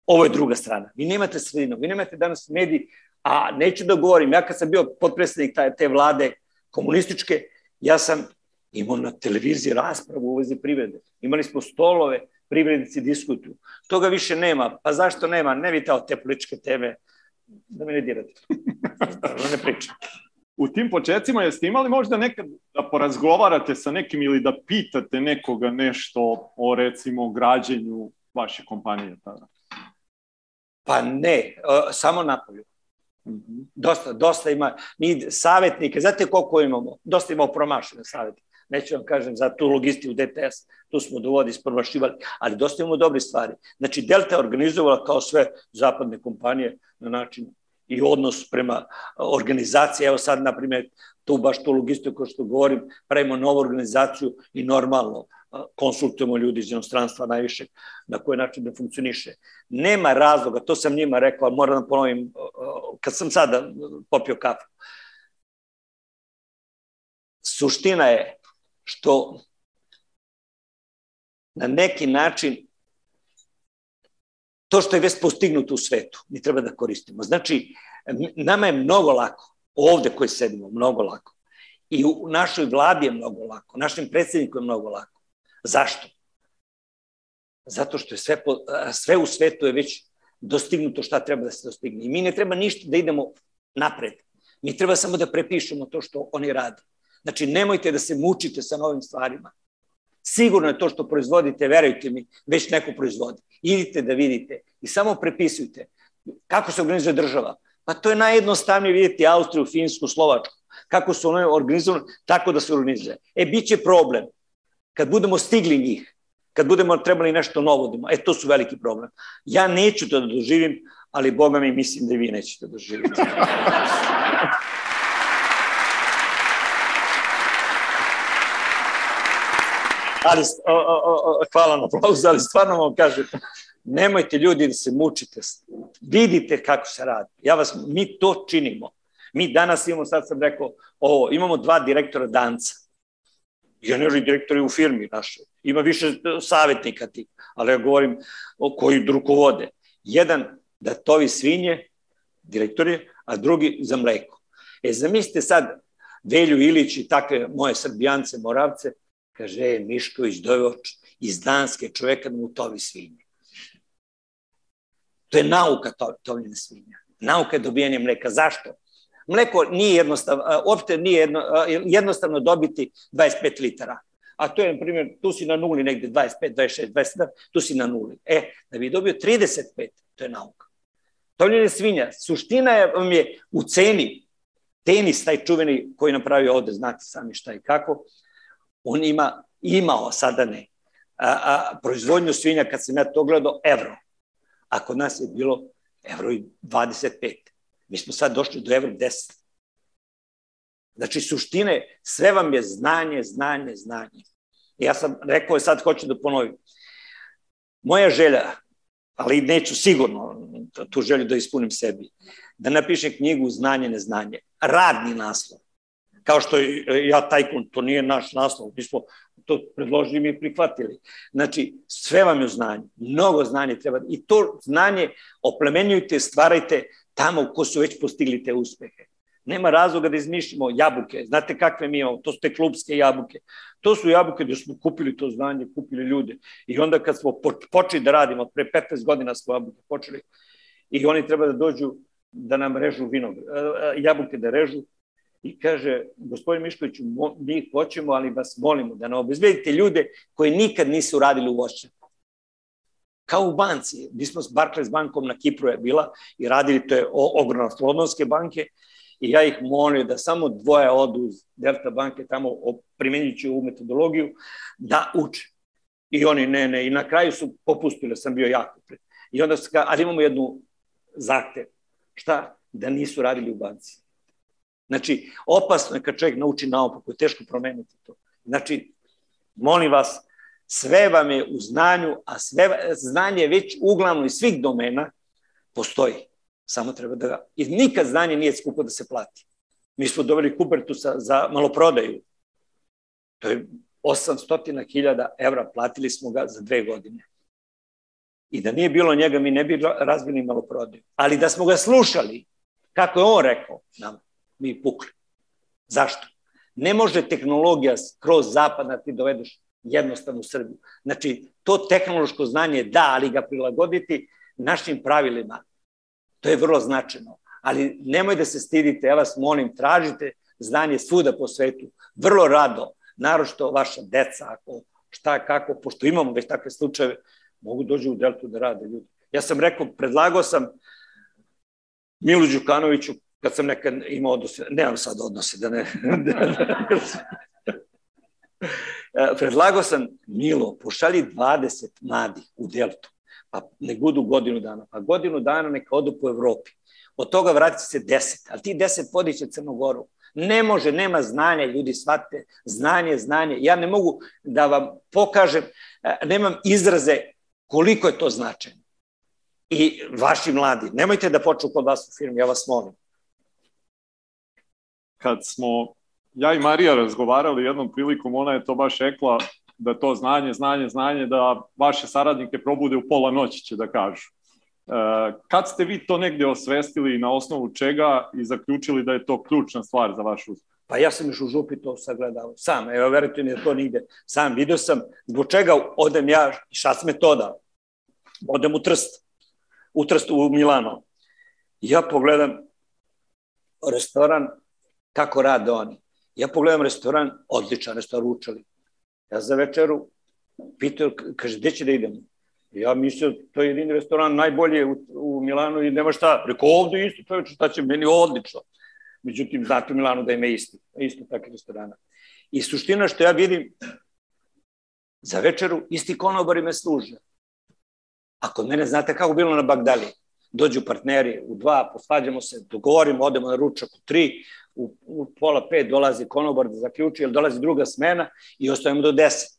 ovo je druga strana. Vi nemate sredinu, vi nemate danas mediji, a neću da govorim, ja kad sam bio potpredsednik te vlade komunističke, ja sam imao na televiziji raspravu u vezi privede. Imali smo stolove, privrednici diskutuju. Toga više nema. Pa zašto nema? Ne vitao te političke teme da me ne dirate. da ne pričam. U tim početcima jeste imali možda nekad da porazgovarate sa nekim ili da pitate nekoga nešto o recimo građenju vaše kompanije tada? Pa ne, samo napolju. -hmm. Dosta, dosta ima. Mi savjetnike, znate koliko imamo? Dosta imamo promašene savjetnike. Neću vam kažem za tu logistiku DTS, tu smo dovodi ispromašivali, ali dosta imamo dobre stvari. Znači, Delta je organizovala kao sve zapadne kompanije na način i odnos prema organizaciji. Evo sad, na primjer, tu baš tu logistiku što govorim, pravimo novu organizaciju i normalno konsultujemo ljudi iz inostranstva najviše na koji način da funkcioniše. Nema razloga, to sam njima rekao, moram da ponovim, kad sam sada popio kafu. Suština je što na neki način to što je već postignuto u svetu, mi treba da koristimo. Znači, nama je mnogo lako, ovde koji sedimo, mnogo lako. I u našoj vladi je mnogo lako, našem predsedniku je mnogo lako. Zašto? Zato što je sve, po, sve u svetu je već dostignuto šta treba da se dostigne. I mi ne treba ništa da idemo napred. Mi treba samo da prepišemo to što oni rade. Znači, nemojte da se mučite sa novim stvarima. Sigurno je to što proizvodite, verujte mi, već neko proizvodi. Idite da vidite i samo prepisujte. Kako se organizuje država? Pa to je najjednostavnije vidjeti Austriju, Finsku, Slovačku. Kako su one organizovane, tako da se organizuje. E, bit će problem kad budemo stigli njih, kad budemo trebali nešto novo da e to su veliki problem. Ja neću to da doživim, ali Boga mi mislim da vi nećete da doživite. [LAUGHS] ali, o, o, o, hvala na aplauzu, ali stvarno vam kažem, nemojte ljudi da se mučite, vidite kako se radi. Ja vas, mi to činimo. Mi danas imamo, sad sam rekao, ovo, imamo dva direktora danca generalni direktori u firmi našoj. Ima više savjetnika ti, ali ja govorim o koji rukovode. Jedan da tovi svinje, direktori, a drugi za mleko. E, zamislite sad Velju Ilić i takve moje srbijance, moravce, kaže, e, Mišković doveo iz Danske čoveka da mu tovi svinje. To je nauka to, tovljene svinja. Nauka je dobijanje mleka. Zašto? Mleko nije jednostavno, uopšte nije jedno, jednostavno dobiti 25 litara. A to je, na primjer, tu si na nuli negde 25, 26, 27, tu si na nuli. E, da bi dobio 35, to je nauka. Tovljenje svinja, suština je, vam je u ceni, tenis, taj čuveni koji napravio ovde, znate sami šta i kako, on ima, imao, sada ne, a, a, proizvodnju svinja, kad sam ja to gledao, evro. A kod nas je bilo evro i 25. Mi smo sad došli do evro 10. Znači, suštine, sve vam je znanje, znanje, znanje. Ja sam rekao, sad hoću da ponovim. Moja želja, ali neću sigurno tu želju da ispunim sebi, da napišem knjigu Znanje, neznanje. Radni naslov. Kao što ja tajkun, to nije naš naslov, mi smo to predložili i prihvatili. Znači, sve vam je znanje, mnogo znanje treba, i to znanje oplemenjujte, stvarajte, tamo ko su već postigli te uspehe. Nema razloga da izmišljamo jabuke. Znate kakve mi imamo? To su te klubske jabuke. To su jabuke gde smo kupili to znanje, kupili ljude. I onda kad smo počeli da radimo, pre 15 godina smo jabuke počeli, i oni treba da dođu da nam režu vino, jabuke da režu, i kaže, gospodin Miškoviću, mi hoćemo, ali vas molimo da nam obezbedite ljude koji nikad nisu radili u voćnjaku kao u banci. Mi smo s Barclays bankom na Kipru je bila i radili, to je ogromna Londonske banke, i ja ih molim da samo dvoje odu iz Delta banke tamo primenjujući ovu metodologiju da uče. I oni ne, ne, i na kraju su popustili, sam bio jako pred. I onda su, ali imamo jednu zahtev. Šta? Da nisu radili u banci. Znači, opasno je kad čovjek nauči naopako, je teško promeniti to. Znači, molim vas, sve vam je u znanju, a sve znanje već uglavnom iz svih domena postoji. Samo treba da ga... I nikad znanje nije skupo da se plati. Mi smo doveli Kubertusa za maloprodaju. To je 800.000 evra, platili smo ga za dve godine. I da nije bilo njega, mi ne bi razbili maloprodaju. Ali da smo ga slušali, kako je on rekao nam, mi pukli. Zašto? Ne može tehnologija kroz zapad da ti dovedeš jednostavnu Srbiju. Znači, to tehnološko znanje da, ali ga prilagoditi našim pravilima. To je vrlo značajno. Ali nemoj da se stidite, ja vas molim, tražite znanje svuda po svetu. Vrlo rado, narošto vaša deca, ako šta, kako, pošto imamo već takve slučajeve, mogu dođu u Deltu da rade ljudi. Ja sam rekao, predlagao sam Milu Đukanoviću, kad sam nekad imao odnose, nemam sad odnose, da ne... [LAUGHS] predlagao sam, Milo, pošalji 20 mladih u Deltu, pa ne budu godinu dana, pa godinu dana neka odu po Evropi. Od toga vratit se 10, ali ti 10 podiće Crnogoru. Ne može, nema znanja, ljudi shvate, znanje, znanje. Ja ne mogu da vam pokažem, e, nemam izraze koliko je to značajno. I vaši mladi, nemojte da počnu kod vas u firmi, ja vas molim. Kad smo ja i Marija razgovarali jednom prilikom, ona je to baš rekla da to znanje, znanje, znanje, da vaše saradnike probude u pola noći, će da kažu. E, kad ste vi to negde osvestili na osnovu čega i zaključili da je to ključna stvar za vaš uspeh? Pa ja sam još u župi to sagledao sam, evo verujte mi da to nigde. Sam vidio sam zbog čega odem ja, šac metoda, odem u Trst, u Trst u Milano. Ja pogledam restoran, kako rade oni. Ja pogledam restoran, odličan restoran, ručali. Ja za večeru pitao, kaže, gde će da idemo? Ja mislio, to je jedini restoran najbolje u, u Milanu i nema šta. Rekao, ovde isto, čoveče, šta će meni odlično. Međutim, znate u Milanu da ima isti, isto takve restorana. I suština što ja vidim, za večeru isti konobari me služe. A kod mene, znate kako bilo na Bagdali? Dođu partneri u dva, posvađamo se, dogovorimo, odemo na ručak u tri, u, u pola pet dolazi konobar da zaključi, jer dolazi druga smena i ostajemo do deset.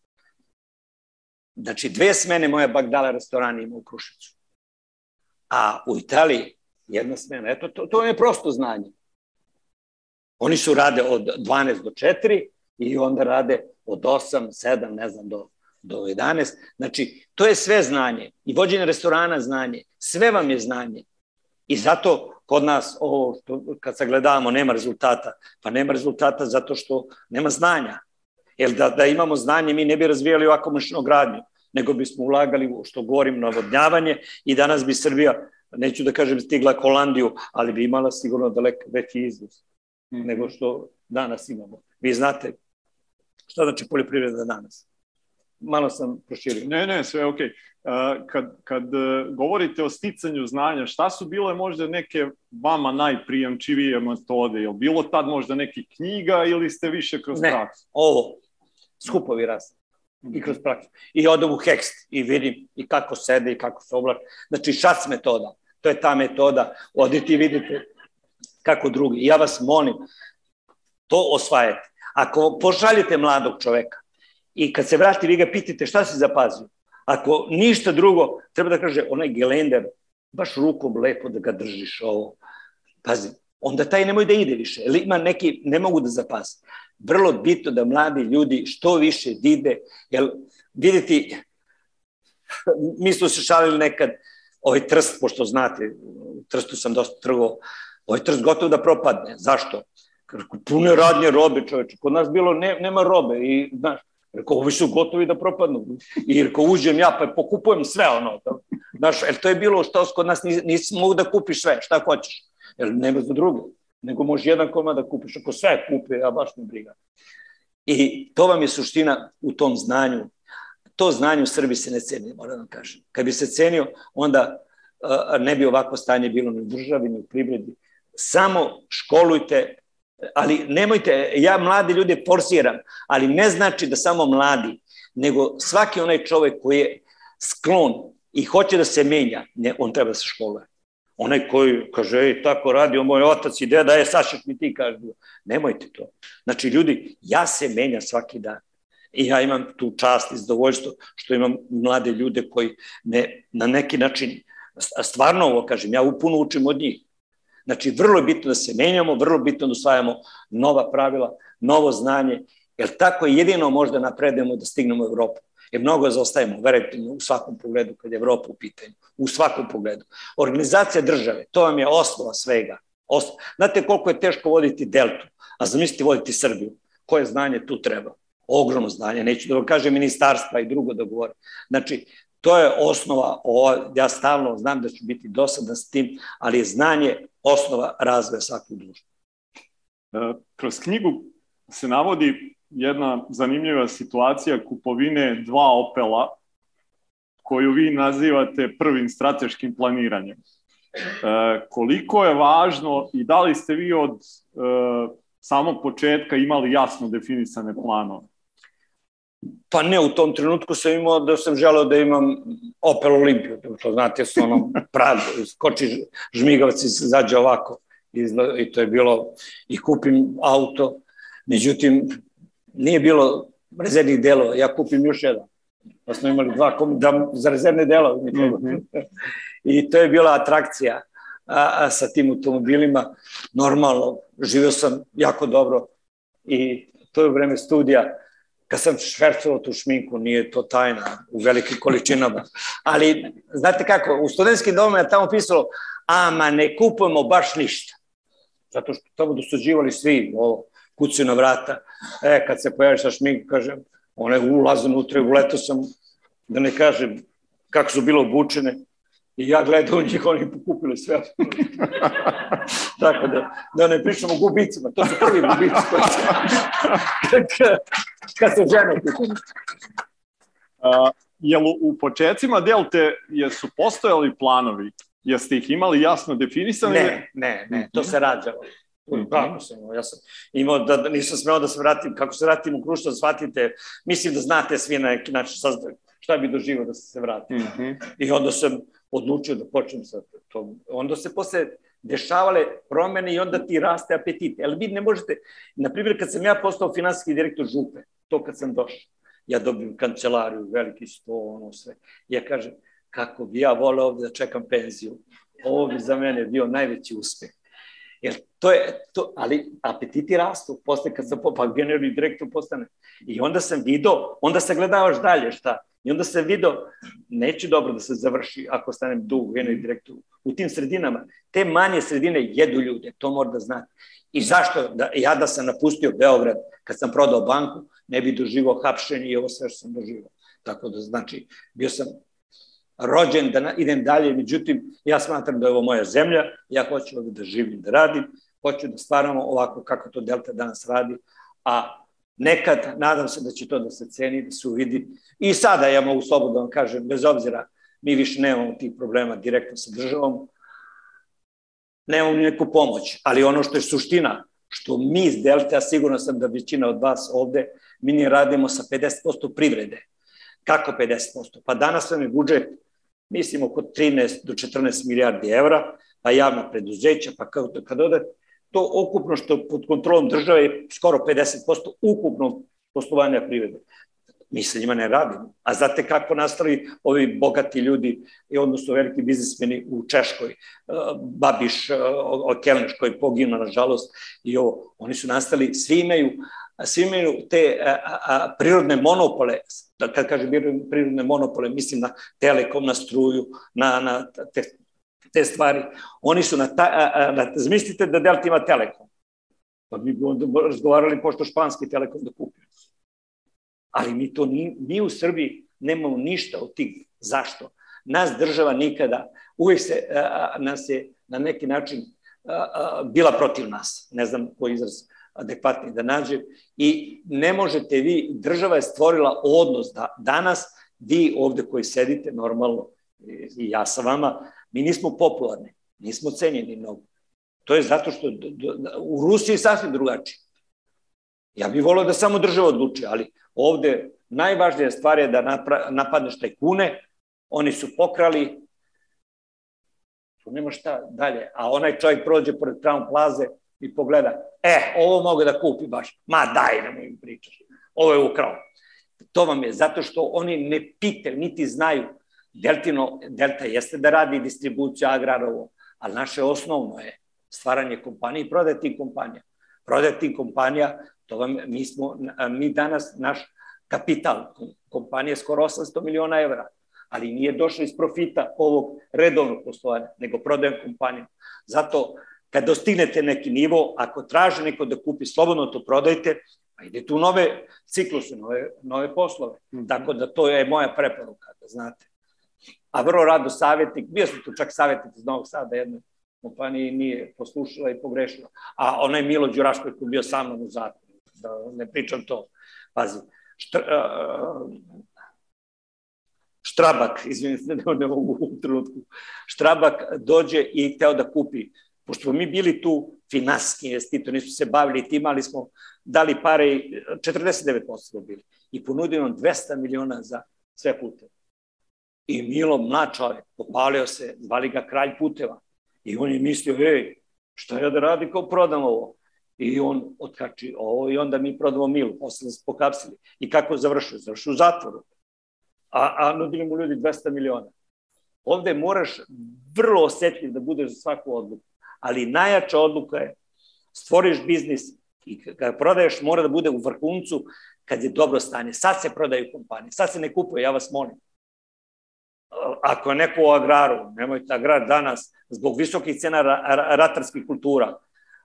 Znači, dve smene moja Bagdala restorana ima u Krušicu. A u Italiji jedna smena. Eto, to, to je prosto znanje. Oni su rade od 12 do 4 i onda rade od 8, 7, ne znam, do, do 11. Znači, to je sve znanje. I vođenje restorana znanje. Sve vam je znanje. I zato kod nas ovo što kad sagledavamo nema rezultata, pa nema rezultata zato što nema znanja. Jer da, da imamo znanje mi ne bi razvijali ovako mašinogradnju, nego bismo ulagali što govorim navodnjavanje i danas bi Srbija, neću da kažem stigla Holandiju, ali bi imala sigurno daleko veći izvoz mm -hmm. nego što danas imamo. Vi znate šta znači poljoprivreda danas malo sam proširio. Ne, ne, sve je okej. Okay. Kad, kad e, govorite o sticanju znanja, šta su bile možda neke vama najprijamčivije metode? Je bilo tad možda neke knjiga ili ste više kroz ne, praksu? Ne, ovo, skupovi raz. I kroz praksu. I odem u hekst i vidim i kako sede i kako se oblače. Znači, šac metoda. To je ta metoda. Odite i vidite kako drugi. Ja vas molim, to osvajate. Ako pošaljete mladog čoveka i kad se vrati vi ga pitate šta si zapazio. Ako ništa drugo, treba da kaže onaj gelender, baš rukom lepo da ga držiš ovo. Pazi, onda taj nemoj da ide više. Ili ima neki, ne mogu da zapazi. Vrlo bitno da mladi ljudi što više vide, jer vidite, [LAUGHS] mi smo se šalili nekad, ovaj trst, pošto znate, trstu sam dosta trgovao, ovaj trst gotov da propadne. Zašto? Puno radnje robe, čoveče. Kod nas bilo, ne, nema robe i, znaš, Rekao, ovi su gotovi da propadnu. I rekao, uđem ja, pa pokupujem sve ono. Da, znaš, jer to je bilo što kod nas nisi, nisi mogu da kupiš sve, šta hoćeš. Jer nema za druge. Nego može jedan komad da kupiš. Ako sve kupe, ja baš ne briga. I to vam je suština u tom znanju. To znanje u Srbiji se ne ceni, moram da kažem. Kad bi se cenio, onda ne bi ovako stanje bilo ni u državi, ni u privredi. Samo školujte ali nemojte, ja mladi ljude forsiram, ali ne znači da samo mladi, nego svaki onaj čovek koji je sklon i hoće da se menja, ne, on treba da se školuje. Onaj koji kaže, ej, tako radi, moj otac i deda, je, sad mi ti kaže. Nemojte to. Znači, ljudi, ja se menjam svaki dan. I ja imam tu čast i zadovoljstvo što imam mlade ljude koji ne, na neki način, stvarno ovo kažem, ja upuno učim od njih. Znači, vrlo je bitno da se menjamo, vrlo je bitno da usvajamo nova pravila, novo znanje, jer tako jedino možda napredujemo da stignemo u Evropu. Jer mnogo zaostajemo, verujte mi, u svakom pogledu kad je Evropa u pitanju. U svakom pogledu. Organizacija države, to vam je osnova svega. Osnova. Znate koliko je teško voditi Deltu, a zamislite voditi Srbiju. Koje znanje tu treba? ogromno znanje, neću da vam kažem ministarstva i drugo da govore. Znači, to je osnova, ovo, ja stalno znam da ću biti dosadan s tim, ali je znanje osnova razvoja svakog društva. E, kroz knjigu se navodi jedna zanimljiva situacija kupovine dva Opela koju vi nazivate prvim strateškim planiranjem. E, koliko je važno i da li ste vi od e, samog početka imali jasno definisane planove? Pa ne, u tom trenutku sam imao da sam želeo da imam Opel Olimpiju, to znate su ono [LAUGHS] prad, skoči žmigavac i se zađe ovako i to je bilo i kupim auto, međutim nije bilo rezervnih delova, ja kupim još jedan. Pa smo imali dva da, za rezervne delove. Mm -hmm. [LAUGHS] I to je bila atrakcija a, a, sa tim automobilima. Normalno, živio sam jako dobro i to je vreme studija kad sam švercovao tu šminku, nije to tajna u velikim količinama. Ali, znate kako, u studentskim domama je tamo pisalo, ama ne kupujemo baš ništa. Zato što tamo dosuđivali svi, ovo, kucaju na vrata. E, kad se pojavi sa šminku, kažem, one ulaze unutra i uletao sam, da ne kažem kako su bilo obučene, I ja gledam njih, oni pokupili sve. [LAUGHS] Tako da, da ne pričamo o gubicima, to su prvi gubici koji se, kad, [LAUGHS] kad se žene kupili. Uh, jel u početcima Delte jesu postojali planovi? Jeste ih imali jasno definisani? Ne, ne, ne, to se rađalo. Mm -hmm. Kako sam imao, ja sam imao da, da nisam smeo da se vratim, kako se vratim u Krušta, shvatite, mislim da znate svi na neki način šta bi doživao da se vratim. Mm -hmm. I onda sam odlučio da počnem sa tom. Onda se posle dešavale promene i onda ti raste apetit. Ali vi ne možete, na primjer, kad sam ja postao finansijski direktor župe, to kad sam došao, ja dobijem kancelariju, veliki sto, ono sve. Ja kažem, kako bi ja voleo ovde da čekam penziju, ovo bi za mene bio najveći uspeh. Jer to je, to, ali apetiti rastu, posle kad sam, pa generalni direktor postane. I onda sam video, onda se gledavaš dalje šta. I onda se video, neće dobro da se završi ako stanem dug u generalni direktor. U tim sredinama, te manje sredine jedu ljude, to mora da znate. I zašto? Da, ja da sam napustio Beograd kad sam prodao banku, ne bi doživao hapšenje i ovo sve što sam doživao. Tako da, znači, bio sam rođen da idem dalje, međutim, ja smatram da je ovo moja zemlja, ja hoću ovde da živim, da radim, hoću da stvaramo ovako kako to Delta danas radi, a nekad, nadam se da će to da se ceni, da se uvidi. I sada ja mogu slobodno da vam kažem, bez obzira, mi više nemamo tih problema direktno sa državom, nemamo ni neku pomoć, ali ono što je suština, što mi iz Delta, sigurno sam da većina od vas ovde, mi ne radimo sa 50% privrede. Kako 50%? Pa danas vam je budžet mislim oko 13 do 14 milijardi evra, pa javna preduzeća, pa kad, kad odete, to okupno što pod kontrolom države je skoro 50% ukupnog poslovanja privrede. Mi sa njima ne radimo. A znate kako nastali ovi bogati ljudi, i odnosno veliki biznismeni u Češkoj, uh, Babiš, uh, Kelneš koji je poginuo, nažalost, i ovo, oni su nastali, svi imaju, svi imaju te a, a, prirodne monopole, da kad kažem prirodne monopole, mislim na telekom, na struju, na, na te, te stvari. Oni su na, ta, a, na zamislite da Delta ima telekom. Pa mi bi onda razgovarali pošto španski telekom da kupimo. Ali mi to ni, mi u Srbiji nemamo ništa od tih. Zašto? Nas država nikada, uvek se, a, nas je na neki način a, a, bila protiv nas. Ne znam koji izraz adekvatni da nađe i ne možete vi, država je stvorila odnos da danas vi ovde koji sedite normalno i ja sa vama, mi nismo popularni, nismo cenjeni mnogo. To je zato što u Rusiji je sasvim drugačije. Ja bih volio da samo država odluči, ali ovde najvažnija stvar je da napadneš tajkune, oni su pokrali, tu nema šta dalje, a onaj čovjek prođe pored Crown plaze i pogleda, e, ovo mogu da kupi baš, ma daj, nemoj im pričaš, ovo je ukrao. To vam je zato što oni ne pite, niti znaju. Deltino, Delta jeste da radi distribuciju agrarovo, ali naše osnovno je stvaranje kompanije i prodaje tih kompanija. Prodaje tih kompanija, to vam, mi, smo, mi danas, naš kapital kompanije je skoro 800 miliona evra, ali nije došlo iz profita ovog redovnog poslovanja, nego prodajem kompaniju. Zato kad dostignete neki nivo, ako traže neko da kupi, slobodno to prodajte, Pa ide tu nove cikluse, nove, nove poslove. Mm. Tako da to je moja preporuka, da znate. A vrlo rado savjetnik, bio sam tu čak savjetnik iz Novog Sada jedne kompanije nije poslušala i pogrešila. A onaj Milo Đurašković koji bio sa mnom u zatvoru, da ne pričam to. Pazi, šta, uh, Štrabak, izvinite, [LAUGHS] ne, ne mogu u trenutku, Štrabak dođe i hteo da kupi, pošto mi bili tu finansijski investitor, nismo se bavili tim, ali smo dali pare, 49% smo bili, i ponudio nam 200 miliona za sve puteve. I Milo, mlad čovjek, popalio se, zvali ga kralj puteva. I on je mislio, ej, šta ja da radi kao prodam ovo? I on otkači ovo i onda mi prodamo Milu, posle smo pokapsili. I kako završio? Završio u zatvoru a, a nudili mu ljudi 200 miliona. Ovde moraš vrlo osetljiv da budeš za svaku odluku, ali najjača odluka je stvoriš biznis i kada prodaješ mora da bude u vrhuncu kad je dobro stanje. Sad se prodaju kompanije, sad se ne kupuje, ja vas molim. Ako je neko u agraru, nemojte agrar danas, zbog visokih cena ratarskih kultura,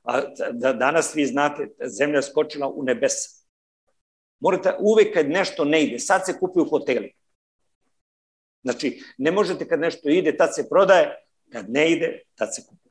a da danas vi znate, zemlja je skočila u nebesa. Morate uvek kad nešto ne ide, sad se kupuju hoteli, Znači, ne možete kad nešto ide, tad se prodaje, kad ne ide, tad se kupi.